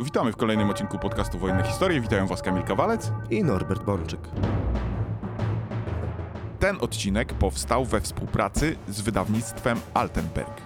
Witamy w kolejnym odcinku podcastu Wojenne Historie. Witają Was Kamil Kawalec. i Norbert Bączyk. Ten odcinek powstał we współpracy z wydawnictwem Altenberg.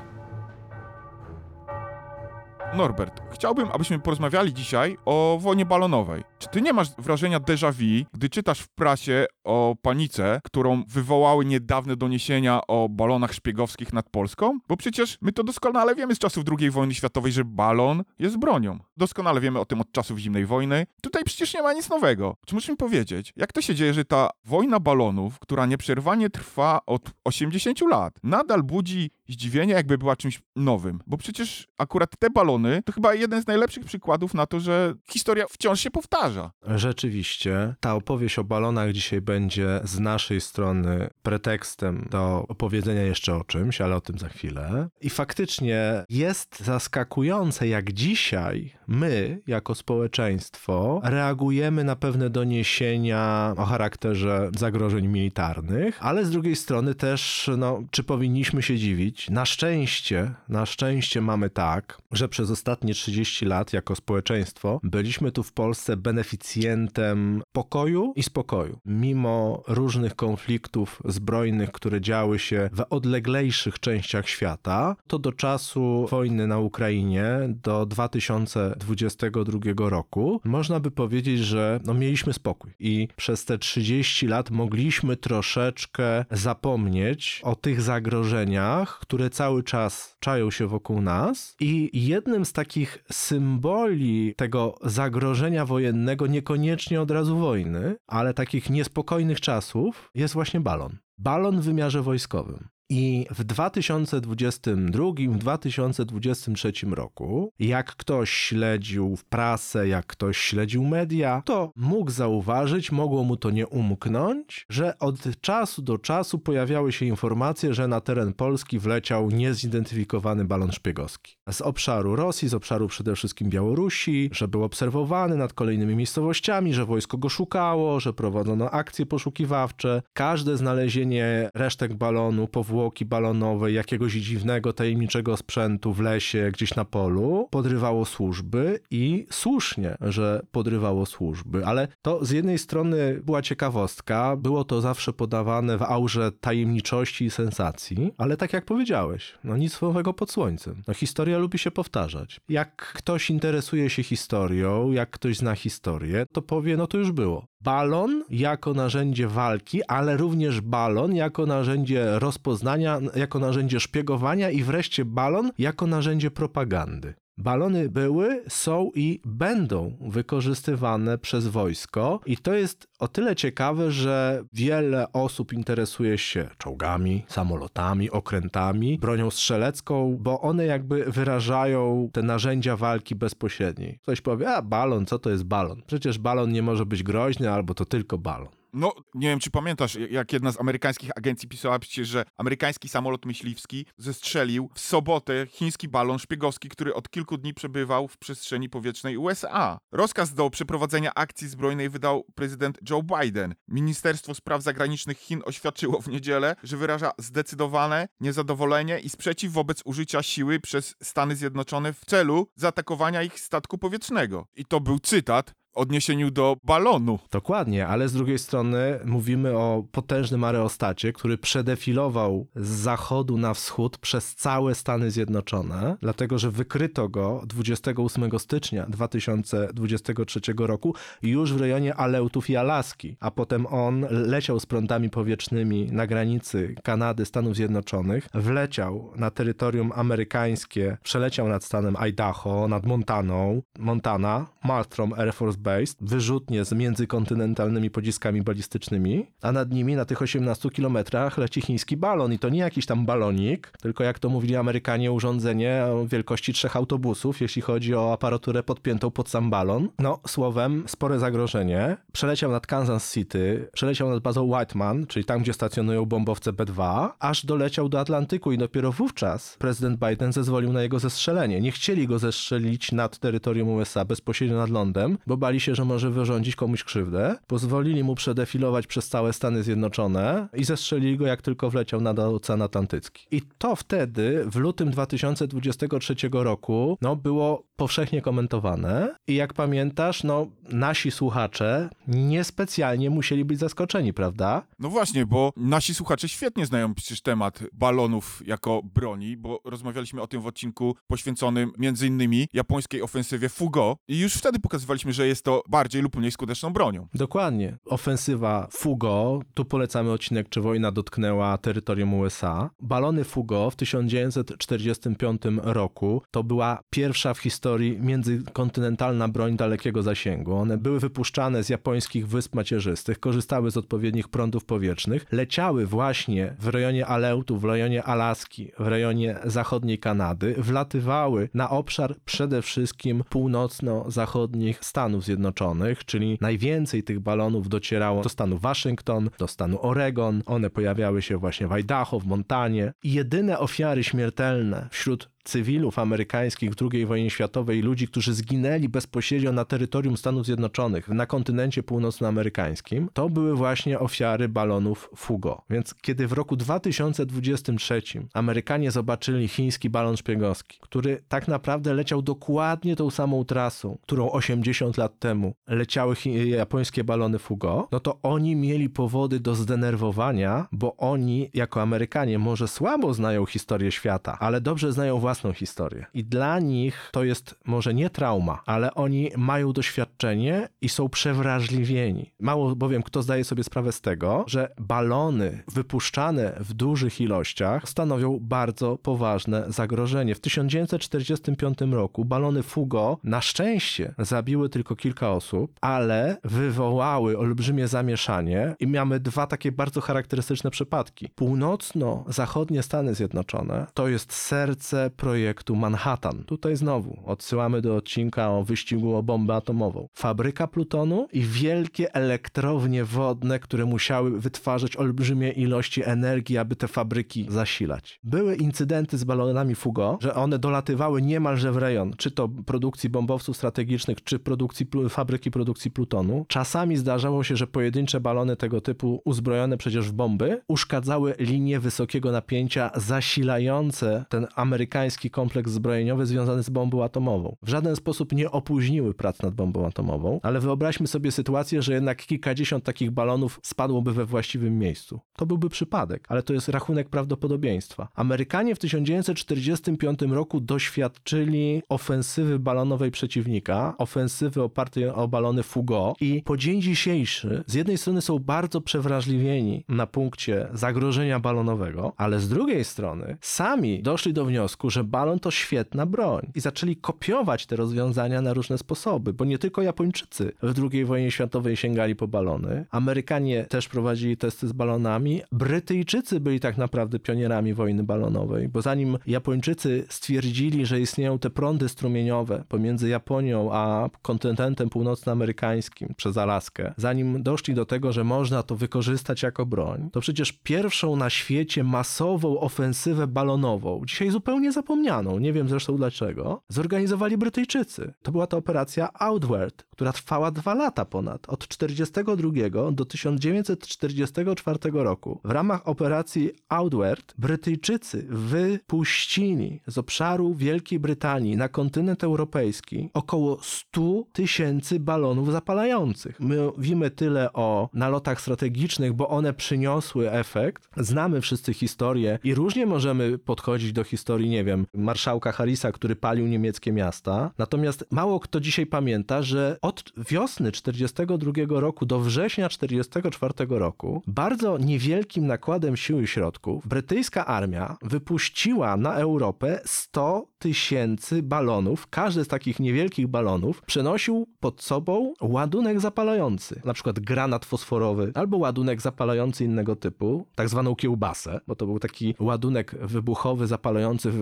Norbert, chciałbym, abyśmy porozmawiali dzisiaj o wojnie balonowej. Czy ty nie masz wrażenia déjà vu, gdy czytasz w prasie o panice, którą wywołały niedawne doniesienia o balonach szpiegowskich nad Polską? Bo przecież my to doskonale wiemy z czasów II wojny światowej, że balon jest bronią. Doskonale wiemy o tym od czasów zimnej wojny. Tutaj przecież nie ma nic nowego. Czy możesz mi powiedzieć, jak to się dzieje, że ta wojna balonów, która nieprzerwanie trwa od 80 lat, nadal budzi zdziwienie, jakby była czymś nowym? Bo przecież akurat te balony to chyba jeden z najlepszych przykładów na to, że historia wciąż się powtarza. Rzeczywiście, ta opowieść o balonach dzisiaj będzie z naszej strony pretekstem do opowiedzenia jeszcze o czymś, ale o tym za chwilę. I faktycznie jest zaskakujące, jak dzisiaj my, jako społeczeństwo, reagujemy na pewne doniesienia o charakterze zagrożeń militarnych, ale z drugiej strony też, no, czy powinniśmy się dziwić? Na szczęście, na szczęście mamy tak, że przez ostatnie 30 lat jako społeczeństwo byliśmy tu w Polsce beneficjentem pokoju i spokoju. Mimo różnych konfliktów zbrojnych, które działy się w odleglejszych częściach świata, to do czasu wojny na Ukrainie, do 2022 roku, można by powiedzieć, że no, mieliśmy spokój. I przez te 30 lat mogliśmy troszeczkę zapomnieć o tych zagrożeniach, które cały czas czają się wokół nas. I jednym z takich symboli tego zagrożenia wojennego, niekoniecznie od razu wojny, ale takich niespokojnych czasów, jest właśnie balon. Balon w wymiarze wojskowym. I w 2022-2023 roku, jak ktoś śledził prasę, jak ktoś śledził media, to mógł zauważyć, mogło mu to nie umknąć, że od czasu do czasu pojawiały się informacje, że na teren Polski wleciał niezidentyfikowany balon szpiegowski. Z obszaru Rosji, z obszaru przede wszystkim Białorusi, że był obserwowany nad kolejnymi miejscowościami, że wojsko go szukało, że prowadzono akcje poszukiwawcze. Każde znalezienie resztek balonu, powłoki balonowej, jakiegoś dziwnego, tajemniczego sprzętu w lesie, gdzieś na polu, podrywało służby i słusznie, że podrywało służby. Ale to z jednej strony była ciekawostka, było to zawsze podawane w aurze tajemniczości i sensacji, ale tak jak powiedziałeś, no nic nowego pod słońcem. No historia lubi się powtarzać. Jak ktoś interesuje się historią, jak ktoś zna historię, to powie, no to już było. Balon jako narzędzie walki, ale również balon jako narzędzie rozpoznania, jako narzędzie szpiegowania i wreszcie balon jako narzędzie propagandy. Balony były, są i będą wykorzystywane przez wojsko, i to jest o tyle ciekawe, że wiele osób interesuje się czołgami, samolotami, okrętami, bronią strzelecką, bo one jakby wyrażają te narzędzia walki bezpośredniej. Ktoś powie, a balon, co to jest balon? Przecież balon nie może być groźny, albo to tylko balon. No, nie wiem, czy pamiętasz, jak jedna z amerykańskich agencji pisała że amerykański samolot myśliwski zestrzelił w sobotę chiński balon szpiegowski, który od kilku dni przebywał w przestrzeni powietrznej USA. Rozkaz do przeprowadzenia akcji zbrojnej wydał prezydent Joe Biden. Ministerstwo Spraw Zagranicznych Chin oświadczyło w niedzielę, że wyraża zdecydowane niezadowolenie i sprzeciw wobec użycia siły przez Stany Zjednoczone w celu zaatakowania ich statku powietrznego. I to był cytat odniesieniu do balonu. Dokładnie, ale z drugiej strony mówimy o potężnym areostacie, który przedefilował z zachodu na wschód przez całe Stany Zjednoczone, dlatego że wykryto go 28 stycznia 2023 roku już w rejonie Aleutów i Alaski, a potem on leciał z prądami powietrznymi na granicy Kanady, Stanów Zjednoczonych, wleciał na terytorium amerykańskie, przeleciał nad stanem Idaho, nad Montaną, Montana, Malmstrom Air Force Base, wyrzutnie z międzykontynentalnymi pociskami balistycznymi, a nad nimi na tych 18 kilometrach leci chiński balon i to nie jakiś tam balonik, tylko jak to mówili Amerykanie, urządzenie wielkości trzech autobusów, jeśli chodzi o aparaturę podpiętą pod sam balon. No, słowem, spore zagrożenie. Przeleciał nad Kansas City, przeleciał nad bazą Whiteman, czyli tam, gdzie stacjonują bombowce B-2, aż doleciał do Atlantyku i dopiero wówczas prezydent Biden zezwolił na jego zestrzelenie. Nie chcieli go zestrzelić nad terytorium USA bezpośrednio nad lądem, bo bali się, że może wyrządzić komuś krzywdę. Pozwolili mu przedefilować przez całe Stany Zjednoczone i zestrzelili go, jak tylko wleciał na Ocean Atlantycki. I to wtedy, w lutym 2023 roku, no, było powszechnie komentowane. I jak pamiętasz, no, nasi słuchacze niespecjalnie musieli być zaskoczeni, prawda? No właśnie, bo nasi słuchacze świetnie znają przecież temat balonów jako broni, bo rozmawialiśmy o tym w odcinku poświęconym między innymi japońskiej ofensywie Fugo i już wtedy pokazywaliśmy, że jest to bardziej lub mniej skuteczną bronią. Dokładnie. Ofensywa Fugo, tu polecamy odcinek, czy wojna dotknęła terytorium USA. Balony Fugo w 1945 roku to była pierwsza w historii międzykontynentalna broń dalekiego zasięgu. One były wypuszczane z japońskich wysp macierzystych, korzystały z odpowiednich prądów powietrznych, leciały właśnie w rejonie Aleutu, w rejonie Alaski, w rejonie zachodniej Kanady, wlatywały na obszar przede wszystkim północno-zachodnich Stanów Zjednoczonych, czyli najwięcej tych balonów docierało do stanu Waszyngton, do stanu Oregon. One pojawiały się właśnie w Idaho, w Montanie. I jedyne ofiary śmiertelne wśród cywilów amerykańskich w II wojnie światowej, ludzi, którzy zginęli bezpośrednio na terytorium Stanów Zjednoczonych, na kontynencie północnoamerykańskim, to były właśnie ofiary balonów Fugo. Więc kiedy w roku 2023 Amerykanie zobaczyli chiński balon szpiegowski, który tak naprawdę leciał dokładnie tą samą trasą, którą 80 lat temu leciały japońskie balony Fugo, no to oni mieli powody do zdenerwowania, bo oni jako Amerykanie może słabo znają historię świata, ale dobrze znają własną własną historię. I dla nich to jest może nie trauma, ale oni mają doświadczenie i są przewrażliwieni. Mało bowiem kto zdaje sobie sprawę z tego, że balony wypuszczane w dużych ilościach stanowią bardzo poważne zagrożenie. W 1945 roku balony Fugo na szczęście zabiły tylko kilka osób, ale wywołały olbrzymie zamieszanie i mamy dwa takie bardzo charakterystyczne przypadki. Północno-zachodnie Stany Zjednoczone to jest serce projektu Manhattan. Tutaj znowu odsyłamy do odcinka o wyścigu o bombę atomową. Fabryka plutonu i wielkie elektrownie wodne, które musiały wytwarzać olbrzymie ilości energii, aby te fabryki zasilać. Były incydenty z balonami Fugo, że one dolatywały niemalże w rejon, czy to produkcji bombowców strategicznych, czy produkcji fabryki produkcji plutonu. Czasami zdarzało się, że pojedyncze balony tego typu, uzbrojone przecież w bomby, uszkadzały linie wysokiego napięcia zasilające ten amerykański amerykański kompleks zbrojeniowy związany z bombą atomową. W żaden sposób nie opóźniły prac nad bombą atomową, ale wyobraźmy sobie sytuację, że jednak kilkadziesiąt takich balonów spadłoby we właściwym miejscu. To byłby przypadek, ale to jest rachunek prawdopodobieństwa. Amerykanie w 1945 roku doświadczyli ofensywy balonowej przeciwnika, ofensywy opartej o balony Fugo i po dzień dzisiejszy z jednej strony są bardzo przewrażliwieni na punkcie zagrożenia balonowego, ale z drugiej strony sami doszli do wniosku, że że balon to świetna broń. I zaczęli kopiować te rozwiązania na różne sposoby, bo nie tylko Japończycy w II wojnie światowej sięgali po balony, Amerykanie też prowadzili testy z balonami, Brytyjczycy byli tak naprawdę pionierami wojny balonowej, bo zanim Japończycy stwierdzili, że istnieją te prądy strumieniowe pomiędzy Japonią a kontynentem północnoamerykańskim przez Alaskę, zanim doszli do tego, że można to wykorzystać jako broń, to przecież pierwszą na świecie masową ofensywę balonową, dzisiaj zupełnie zapomniano, zapomnianą, nie wiem zresztą dlaczego, zorganizowali Brytyjczycy. To była ta operacja Outward, która trwała dwa lata ponad, od 1942 do 1944 roku. W ramach operacji Outward Brytyjczycy wypuścili z obszaru Wielkiej Brytanii na kontynent europejski około 100 tysięcy balonów zapalających. My mówimy tyle o nalotach strategicznych, bo one przyniosły efekt. Znamy wszyscy historię i różnie możemy podchodzić do historii, nie wiem, marszałka Harrisa, który palił niemieckie miasta. Natomiast mało kto dzisiaj pamięta, że od wiosny 1942 roku do września 1944 roku bardzo niewielkim nakładem sił i środków brytyjska armia wypuściła na Europę 100 tysięcy balonów. Każdy z takich niewielkich balonów przenosił pod sobą ładunek zapalający, na przykład granat fosforowy albo ładunek zapalający innego typu, tak zwaną kiełbasę, bo to był taki ładunek wybuchowy zapalający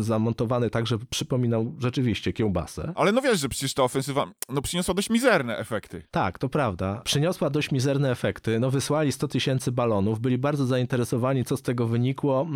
zamontowany tak, żeby przypominał rzeczywiście kiełbasę. Ale no wiesz, że przecież ta ofensywa no, przyniosła dość mizerne efekty. Tak, to prawda. Przyniosła dość mizerne efekty. No wysłali 100 tysięcy balonów, byli bardzo zainteresowani, co z tego wynikło.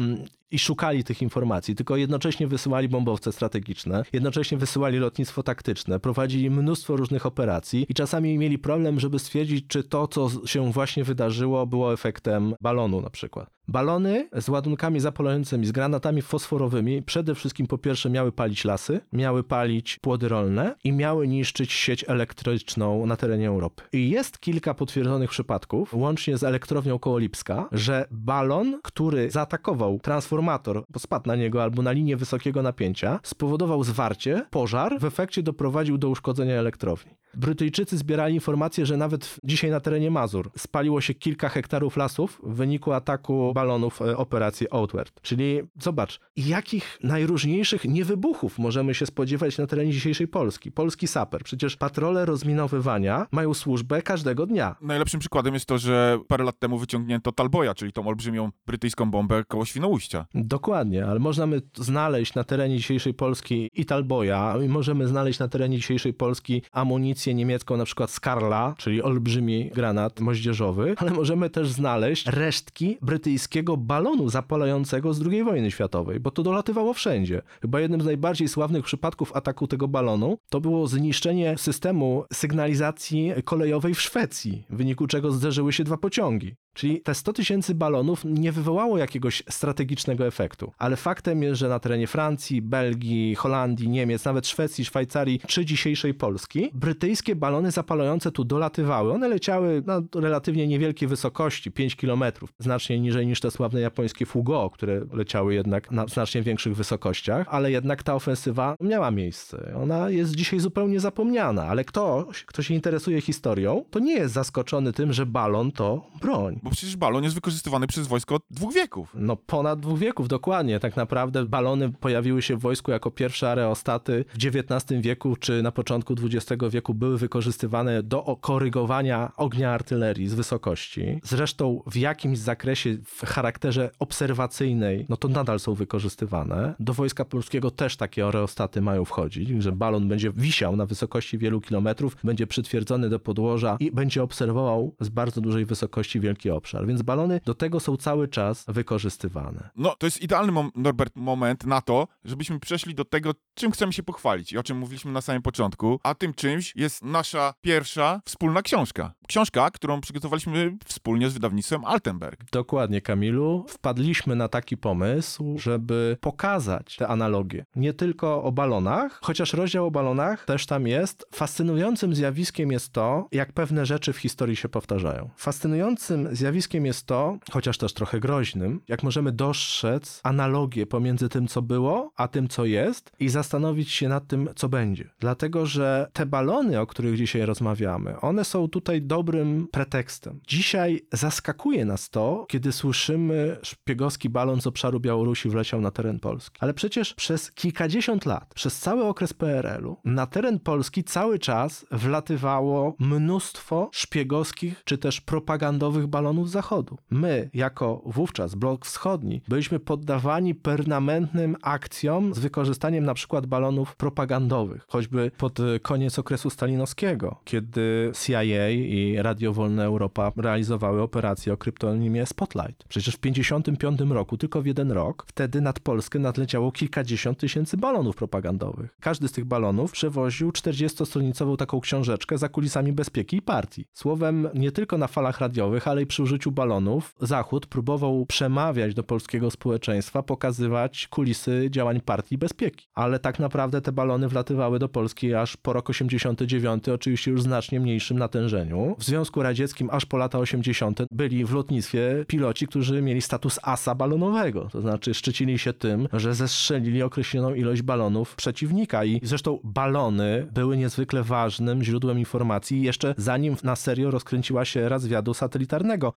I szukali tych informacji, tylko jednocześnie wysyłali bombowce strategiczne, jednocześnie wysyłali lotnictwo taktyczne, prowadzili mnóstwo różnych operacji i czasami mieli problem, żeby stwierdzić, czy to, co się właśnie wydarzyło, było efektem balonu na przykład. Balony z ładunkami zapalającymi, z granatami fosforowymi przede wszystkim po pierwsze miały palić lasy, miały palić płody rolne i miały niszczyć sieć elektryczną na terenie Europy. I jest kilka potwierdzonych przypadków, łącznie z elektrownią koło Lipska, że balon, który zaatakował transformator, bo spadł na niego albo na linię wysokiego napięcia, spowodował zwarcie, pożar, w efekcie doprowadził do uszkodzenia elektrowni. Brytyjczycy zbierali informacje, że nawet dzisiaj na terenie Mazur spaliło się kilka hektarów lasów w wyniku ataku balonów e, operacji Outward. Czyli zobacz, jakich najróżniejszych niewybuchów możemy się spodziewać na terenie dzisiejszej Polski. Polski saper. Przecież patrole rozminowywania mają służbę każdego dnia. Najlepszym przykładem jest to, że parę lat temu wyciągnięto Talboya, czyli tą olbrzymią brytyjską bombę koło Świnoujścia. Dokładnie, ale możemy znaleźć na terenie dzisiejszej Polski i Talboya, i możemy znaleźć na terenie dzisiejszej Polski amunicję niemiecką, na przykład Skarla, czyli olbrzymi granat moździerzowy, ale możemy też znaleźć resztki brytyjskiego balonu zapalającego z II wojny światowej, bo to dolatywało wszędzie. Chyba jednym z najbardziej sławnych przypadków ataku tego balonu to było zniszczenie systemu sygnalizacji kolejowej w Szwecji, w wyniku czego zderzyły się dwa pociągi. Czyli te 100 tysięcy balonów nie wywołało jakiegoś strategicznego efektu. Ale faktem jest, że na terenie Francji, Belgii, Holandii, Niemiec, nawet Szwecji, Szwajcarii czy dzisiejszej Polski, brytyjskie balony zapalające tu dolatywały. One leciały na relatywnie niewielkiej wysokości, 5 kilometrów, znacznie niżej niż te sławne japońskie Fugo, które leciały jednak na znacznie większych wysokościach, ale jednak ta ofensywa miała miejsce. Ona jest dzisiaj zupełnie zapomniana, ale ktoś, kto się interesuje historią, to nie jest zaskoczony tym, że balon to broń. Bo przecież balon jest wykorzystywany przez wojsko od dwóch wieków. No ponad dwóch wieków, dokładnie. Tak naprawdę balony pojawiły się w wojsku jako pierwsze areostaty w XIX wieku czy na początku XX wieku były wykorzystywane do korygowania ognia artylerii z wysokości. Zresztą w jakimś zakresie w charakterze obserwacyjnej, no to nadal są wykorzystywane. Do wojska polskiego też takie areostaty mają wchodzić, że balon będzie wisiał na wysokości wielu kilometrów, będzie przytwierdzony do podłoża i będzie obserwował z bardzo dużej wysokości wielki obszar. Więc balony do tego są cały czas wykorzystywane. No, to jest idealny, mom Norbert, moment na to, żebyśmy przeszli do tego, czym chcemy się pochwalić i o czym mówiliśmy na samym początku. A tym czymś jest nasza pierwsza wspólna książka. Książka, którą przygotowaliśmy wspólnie z wydawnictwem Altenberg. Dokładnie, Kamilu. Wpadliśmy na taki pomysł, żeby pokazać te analogie. Nie tylko o balonach, chociaż rozdział o balonach też tam jest. Fascynującym zjawiskiem jest to, jak pewne rzeczy w historii się powtarzają. Fascynującym zjawiskiem jest to, chociaż też trochę groźnym, jak możemy dostrzec analogię pomiędzy tym, co było, a tym, co jest i zastanowić się nad tym, co będzie. Dlatego, że te balony, o których dzisiaj rozmawiamy, one są tutaj dobrym pretekstem. Dzisiaj zaskakuje nas to, kiedy słyszymy szpiegowski balon z obszaru Białorusi wleciał na teren Polski. Ale przecież przez kilkadziesiąt lat, przez cały okres PRL-u, na teren Polski cały czas wlatywało mnóstwo szpiegowskich czy też propagandowych balonów z Zachodu. My, jako wówczas blok wschodni, byliśmy poddawani permanentnym akcjom z wykorzystaniem na przykład balonów propagandowych, choćby pod koniec okresu stalinowskiego, kiedy CIA i Radio Wolna Europa realizowały operację o kryptonimie Spotlight. Przecież w 1955 roku, tylko w jeden rok, wtedy nad Polskę nadleciało kilkadziesiąt tysięcy balonów propagandowych. Każdy z tych balonów przewoził 40-stronicową taką książeczkę za kulisami bezpieki i partii. Słowem, nie tylko na falach radiowych, ale i przy użyciu balonów, Zachód próbował przemawiać do polskiego społeczeństwa, pokazywać kulisy działań partii bezpieki. Ale tak naprawdę te balony wlatywały do Polski aż po rok 89, oczywiście już znacznie mniejszym natężeniu. W Związku Radzieckim aż po lata 80. byli w lotnictwie piloci, którzy mieli status asa balonowego, to znaczy szczycili się tym, że zestrzelili określoną ilość balonów przeciwnika i zresztą balony były niezwykle ważnym źródłem informacji jeszcze zanim na serio rozkręciła się era zwiadu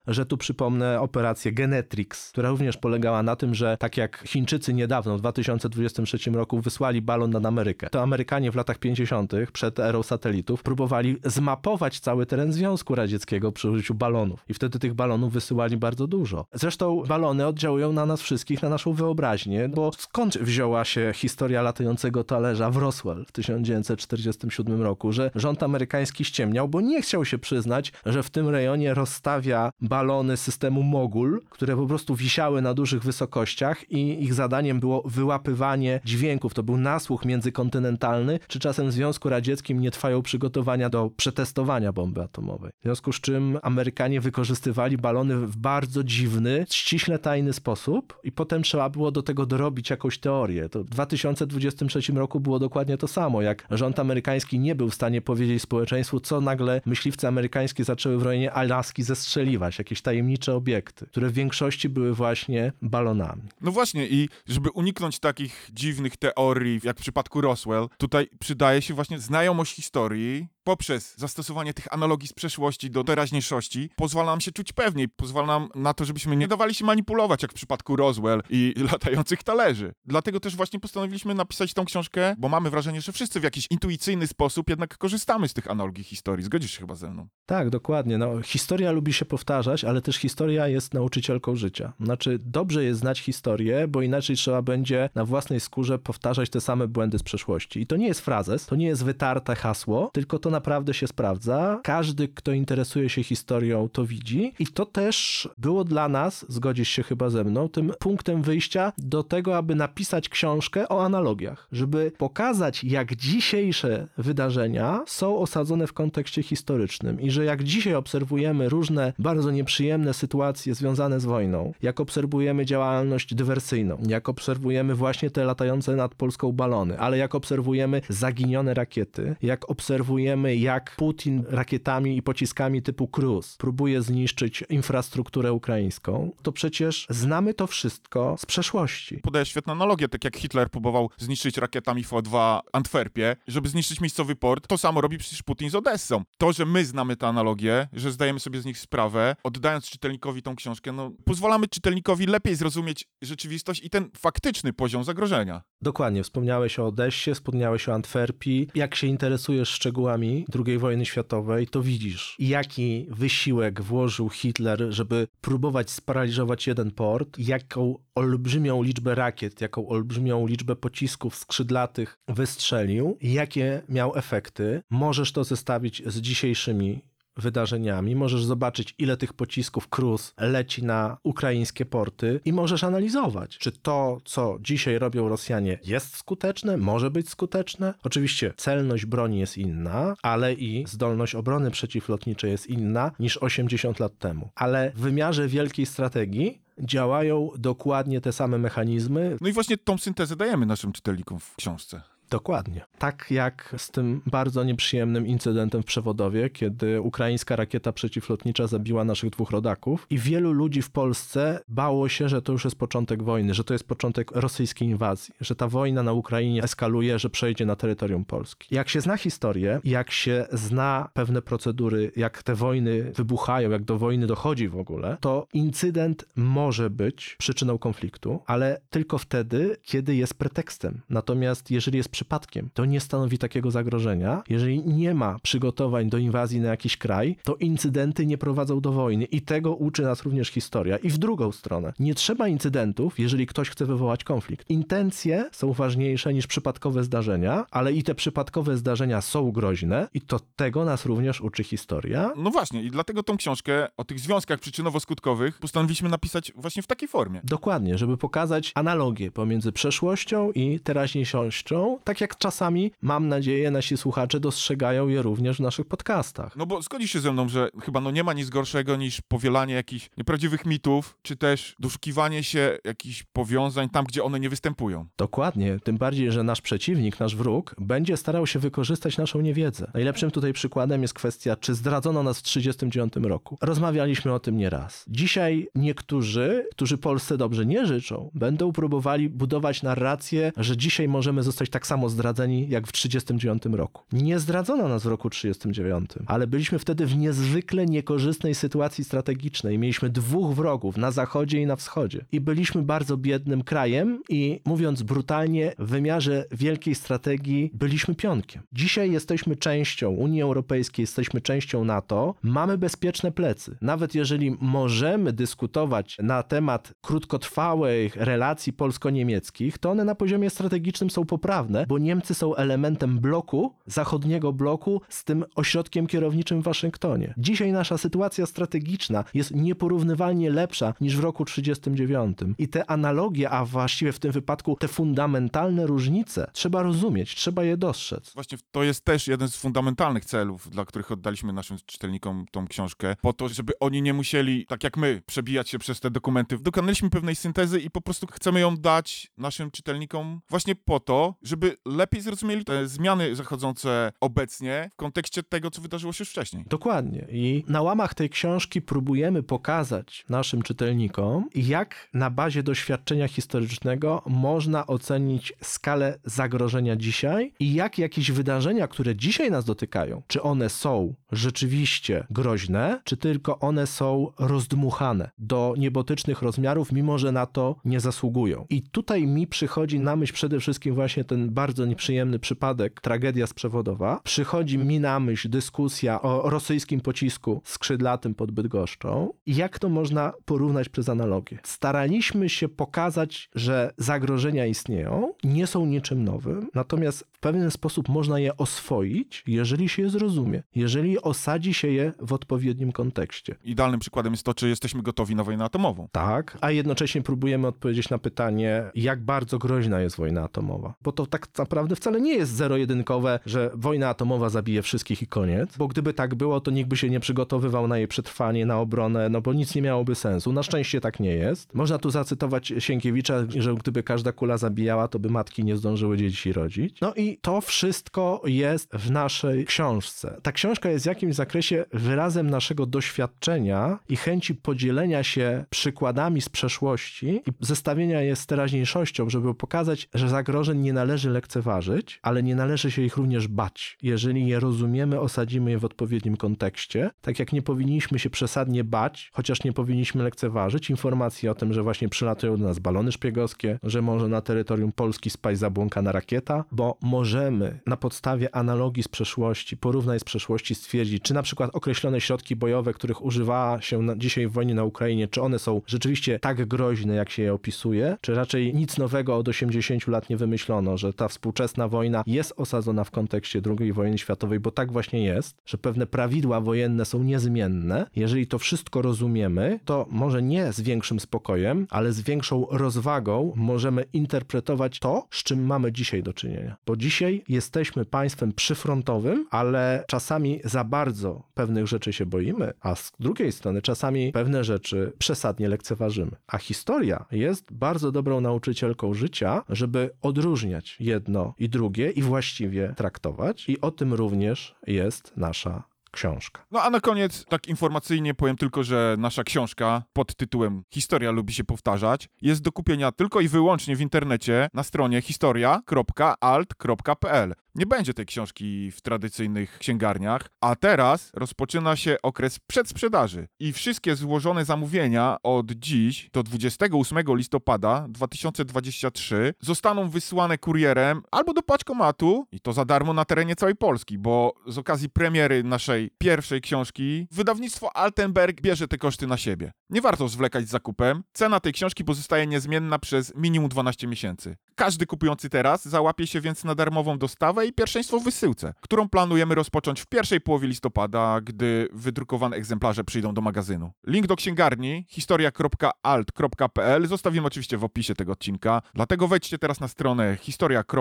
że tu przypomnę operację Genetrix, która również polegała na tym, że tak jak Chińczycy niedawno w 2023 roku wysłali balon nad Amerykę, to Amerykanie w latach 50. przed erą satelitów próbowali zmapować cały teren Związku Radzieckiego przy użyciu balonów i wtedy tych balonów wysyłali bardzo dużo. Zresztą balony oddziałują na nas wszystkich, na naszą wyobraźnię, bo skąd wzięła się historia latającego talerza w Roswell w 1947 roku, że rząd amerykański ściemniał, bo nie chciał się przyznać, że w tym rejonie rozstawia balony systemu Mogul, które po prostu wisiały na dużych wysokościach i ich zadaniem było wyłapywanie dźwięków. To był nasłuch międzykontynentalny, czy czasem w Związku Radzieckim nie trwają przygotowania do przetestowania bomby atomowej. W związku z czym Amerykanie wykorzystywali balony w bardzo dziwny, ściśle tajny sposób i potem trzeba było do tego dorobić jakąś teorię. To w 2023 roku było dokładnie to samo, jak rząd amerykański nie był w stanie powiedzieć społeczeństwu, co nagle myśliwce amerykańskie zaczęły w rejonie Alaski zestrzeliwać, jakieś tajemnicze obiekty, które w większości były właśnie balonami. No właśnie i żeby uniknąć takich dziwnych teorii, jak w przypadku Roswell, tutaj przydaje się właśnie znajomość historii poprzez zastosowanie tych analogii z przeszłości do teraźniejszości, pozwala nam się czuć pewniej, pozwala nam na to, żebyśmy nie dawali się manipulować, jak w przypadku Roswell i latających talerzy. Dlatego też właśnie postanowiliśmy napisać tą książkę, bo mamy wrażenie, że wszyscy w jakiś intuicyjny sposób jednak korzystamy z tych analogii historii. Zgodzisz się chyba ze mną? Tak, dokładnie. No, historia lubi się powtarzać, ale też historia jest nauczycielką życia. Znaczy, dobrze jest znać historię, bo inaczej trzeba będzie na własnej skórze powtarzać te same błędy z przeszłości. I to nie jest frazes, to nie jest wytarte hasło, tylko to naprawdę się sprawdza. Każdy, kto interesuje się historią, to widzi. I to też było dla nas, zgodzisz się chyba ze mną, tym punktem wyjścia do tego, aby napisać książkę o analogiach, żeby pokazać, jak dzisiejsze wydarzenia są osadzone w kontekście historycznym i że jak dzisiaj obserwujemy różne bardzo nieprzyjemne sytuacje związane z wojną, jak obserwujemy działalność dywersyjną, jak obserwujemy właśnie te latające nad Polską balony, ale jak obserwujemy zaginione rakiety, jak obserwujemy, jak Putin rakietami i pociskami typu Cruz próbuje zniszczyć infrastrukturę ukraińską, to przecież znamy to wszystko z przeszłości. Podaję świetną analogię, tak jak Hitler próbował zniszczyć rakietami V2 Antwerpię, żeby zniszczyć miejscowy port, to samo robi przecież Putin z Odessą. To, że my znamy tę analogię, że zdajemy sobie z nich sprawę, oddając czytelnikowi tą książkę, no pozwalamy czytelnikowi lepiej zrozumieć rzeczywistość i ten faktyczny poziom zagrożenia. Dokładnie, wspomniałeś o Odessie, wspomniałeś o Antwerpii. Jak się interesujesz szczegółami II wojny światowej, to widzisz, jaki wysiłek włożył Hitler, żeby próbować sparaliżować jeden port, jaką olbrzymią liczbę rakiet, jaką olbrzymią liczbę pocisków skrzydlatych wystrzelił, jakie miał efekty. Możesz to zestawić z dzisiejszymi wydarzeniami, możesz zobaczyć, ile tych pocisków Cruz leci na ukraińskie porty i możesz analizować, czy to, co dzisiaj robią Rosjanie, jest skuteczne, może być skuteczne. Oczywiście celność broni jest inna, ale i zdolność obrony przeciwlotniczej jest inna niż 80 lat temu. Ale w wymiarze wielkiej strategii działają dokładnie te same mechanizmy. No i właśnie tą syntezę dajemy naszym czytelnikom w książce. Dokładnie. Tak jak z tym bardzo nieprzyjemnym incydentem w Przewodowie, kiedy ukraińska rakieta przeciwlotnicza zabiła naszych dwóch rodaków i wielu ludzi w Polsce bało się, że to już jest początek wojny, że to jest początek rosyjskiej inwazji, że ta wojna na Ukrainie eskaluje, że przejdzie na terytorium Polski. Jak się zna historię, jak się zna pewne procedury, jak te wojny wybuchają, jak do wojny dochodzi w ogóle, to incydent może być przyczyną konfliktu, ale tylko wtedy, kiedy jest pretekstem. Natomiast jeżeli jest przypadkiem, to nie stanowi takiego zagrożenia. Jeżeli nie ma przygotowań do inwazji na jakiś kraj, to incydenty nie prowadzą do wojny i tego uczy nas również historia. I w drugą stronę, nie trzeba incydentów, jeżeli ktoś chce wywołać konflikt. Intencje są ważniejsze niż przypadkowe zdarzenia, ale i te przypadkowe zdarzenia są groźne i to tego nas również uczy historia. No właśnie, i dlatego tą książkę o tych związkach przyczynowo-skutkowych postanowiliśmy napisać właśnie w takiej formie. Dokładnie, żeby pokazać analogię pomiędzy przeszłością i teraźniejszością, tak jak czasami, mam nadzieję, nasi słuchacze dostrzegają je również w naszych podcastach. No bo zgodzisz się ze mną, że chyba no nie ma nic gorszego niż powielanie jakichś nieprawdziwych mitów, czy też doszukiwanie się jakichś powiązań tam, gdzie one nie występują. Dokładnie, tym bardziej, że nasz przeciwnik, nasz wróg, będzie starał się wykorzystać naszą niewiedzę. Najlepszym tutaj przykładem jest kwestia, czy zdradzono nas w 1939 roku. Rozmawialiśmy o tym nieraz. Dzisiaj niektórzy, którzy Polsce dobrze nie życzą, będą próbowali budować narrację, że dzisiaj możemy zostać tak samo zdradzeni jak w 1939 roku. Nie zdradzono nas w roku 1939, ale byliśmy wtedy w niezwykle niekorzystnej sytuacji strategicznej. Mieliśmy dwóch wrogów na zachodzie i na wschodzie. I byliśmy bardzo biednym krajem i mówiąc brutalnie, w wymiarze wielkiej strategii byliśmy pionkiem. Dzisiaj jesteśmy częścią Unii Europejskiej, jesteśmy częścią NATO, mamy bezpieczne plecy. Nawet jeżeli możemy dyskutować na temat krótkotrwałych relacji polsko-niemieckich, to one na poziomie strategicznym są poprawne, bo Niemcy są elementem bloku, zachodniego bloku z tym ośrodkiem kierowniczym w Waszyngtonie. Dzisiaj nasza sytuacja strategiczna jest nieporównywalnie lepsza niż w roku 1939. I te analogie, a właściwie w tym wypadku te fundamentalne różnice, trzeba rozumieć, trzeba je dostrzec. Właśnie to jest też jeden z fundamentalnych celów, dla których oddaliśmy naszym czytelnikom tą książkę, po to, żeby oni nie musieli, tak jak my, przebijać się przez te dokumenty. Dokonaliśmy pewnej syntezy i po prostu chcemy ją dać naszym czytelnikom właśnie po to, żeby lepiej zrozumieli te zmiany zachodzące obecnie w kontekście tego, co wydarzyło się wcześniej. Dokładnie. I na łamach tej książki próbujemy pokazać naszym czytelnikom, jak na bazie doświadczenia historycznego można ocenić skalę zagrożenia dzisiaj i jak jakieś wydarzenia, które dzisiaj nas dotykają, czy one są rzeczywiście groźne, czy tylko one są rozdmuchane do niebotycznych rozmiarów, mimo że na to nie zasługują. I tutaj mi przychodzi na myśl przede wszystkim właśnie ten bardzo nieprzyjemny przypadek, tragedia sprzewodowa. Przychodzi mi na myśl dyskusja o rosyjskim pocisku skrzydlatym pod Bydgoszczą jak to można porównać przez analogię. Staraliśmy się pokazać, że zagrożenia istnieją, nie są niczym nowym, natomiast w pewien sposób można je oswoić, jeżeli się je zrozumie, jeżeli osadzi się je w odpowiednim kontekście. Idealnym przykładem jest to, czy jesteśmy gotowi na wojnę atomową. Tak, a jednocześnie próbujemy odpowiedzieć na pytanie, jak bardzo groźna jest wojna atomowa. Bo to tak naprawdę wcale nie jest zero-jedynkowe, że wojna atomowa zabije wszystkich i koniec, bo gdyby tak było, to nikt by się nie przygotowywał na jej przetrwanie, na obronę, no bo nic nie miałoby sensu. Na szczęście tak nie jest. Można tu zacytować Sienkiewicza, że gdyby każda kula zabijała, to by matki nie zdążyły dzieci rodzić. No i to wszystko jest w naszej książce. Ta książka jest jakimś zakresie wyrazem naszego doświadczenia i chęci podzielenia się przykładami z przeszłości i zestawienia je z teraźniejszością, żeby pokazać, że zagrożeń nie należy lekceważyć, ale nie należy się ich również bać. Jeżeli je rozumiemy, osadzimy je w odpowiednim kontekście, tak jak nie powinniśmy się przesadnie bać, chociaż nie powinniśmy lekceważyć informacji o tym, że właśnie przylatują do nas balony szpiegowskie, że może na terytorium Polski spaść zabłąkana rakieta, bo możemy na podstawie analogii z przeszłości, porównań z przeszłości stwierdzić, czy na przykład określone środki bojowe, których używa się na, dzisiaj w wojnie na Ukrainie, czy one są rzeczywiście tak groźne, jak się je opisuje, czy raczej nic nowego od 80 lat nie wymyślono, że ta współczesna wojna jest osadzona w kontekście II wojny światowej, bo tak właśnie jest, że pewne prawidła wojenne są niezmienne. Jeżeli to wszystko rozumiemy, to może nie z większym spokojem, ale z większą rozwagą możemy interpretować to, z czym mamy dzisiaj do czynienia. Bo dzisiaj jesteśmy państwem przyfrontowym, ale czasami za bardzo pewnych rzeczy się boimy, a z drugiej strony czasami pewne rzeczy przesadnie lekceważymy. A historia jest bardzo dobrą nauczycielką życia, żeby odróżniać jedno i drugie i właściwie traktować. I o tym również jest nasza książka. No a na koniec, tak informacyjnie powiem tylko, że nasza książka pod tytułem Historia lubi się powtarzać jest do kupienia tylko i wyłącznie w internecie na stronie historia.alt.pl. Nie będzie tej książki w tradycyjnych księgarniach, a teraz rozpoczyna się okres przedsprzedaży i wszystkie złożone zamówienia od dziś do 28 listopada 2023 zostaną wysłane kurierem albo do paczkomatu i to za darmo na terenie całej Polski, bo z okazji premiery naszej pierwszej książki wydawnictwo Altenberg bierze te koszty na siebie. Nie warto zwlekać z zakupem. Cena tej książki pozostaje niezmienna przez minimum 12 miesięcy. Każdy kupujący teraz załapie się więc na darmową dostawę i pierwszeństwo w wysyłce, którą planujemy rozpocząć w pierwszej połowie listopada, gdy wydrukowane egzemplarze przyjdą do magazynu. Link do księgarni historia.alt.pl zostawimy oczywiście w opisie tego odcinka, dlatego wejdźcie teraz na stronę historia.alt.pl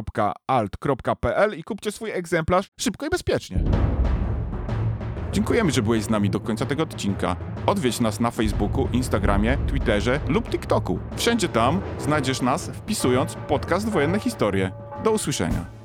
i kupcie swój egzemplarz szybko i bezpiecznie. Dziękujemy, że byłeś z nami do końca tego odcinka. Odwiedź nas na Facebooku, Instagramie, Twitterze lub TikToku. Wszędzie tam znajdziesz nas wpisując podcast Wojenne Historie. Do usłyszenia.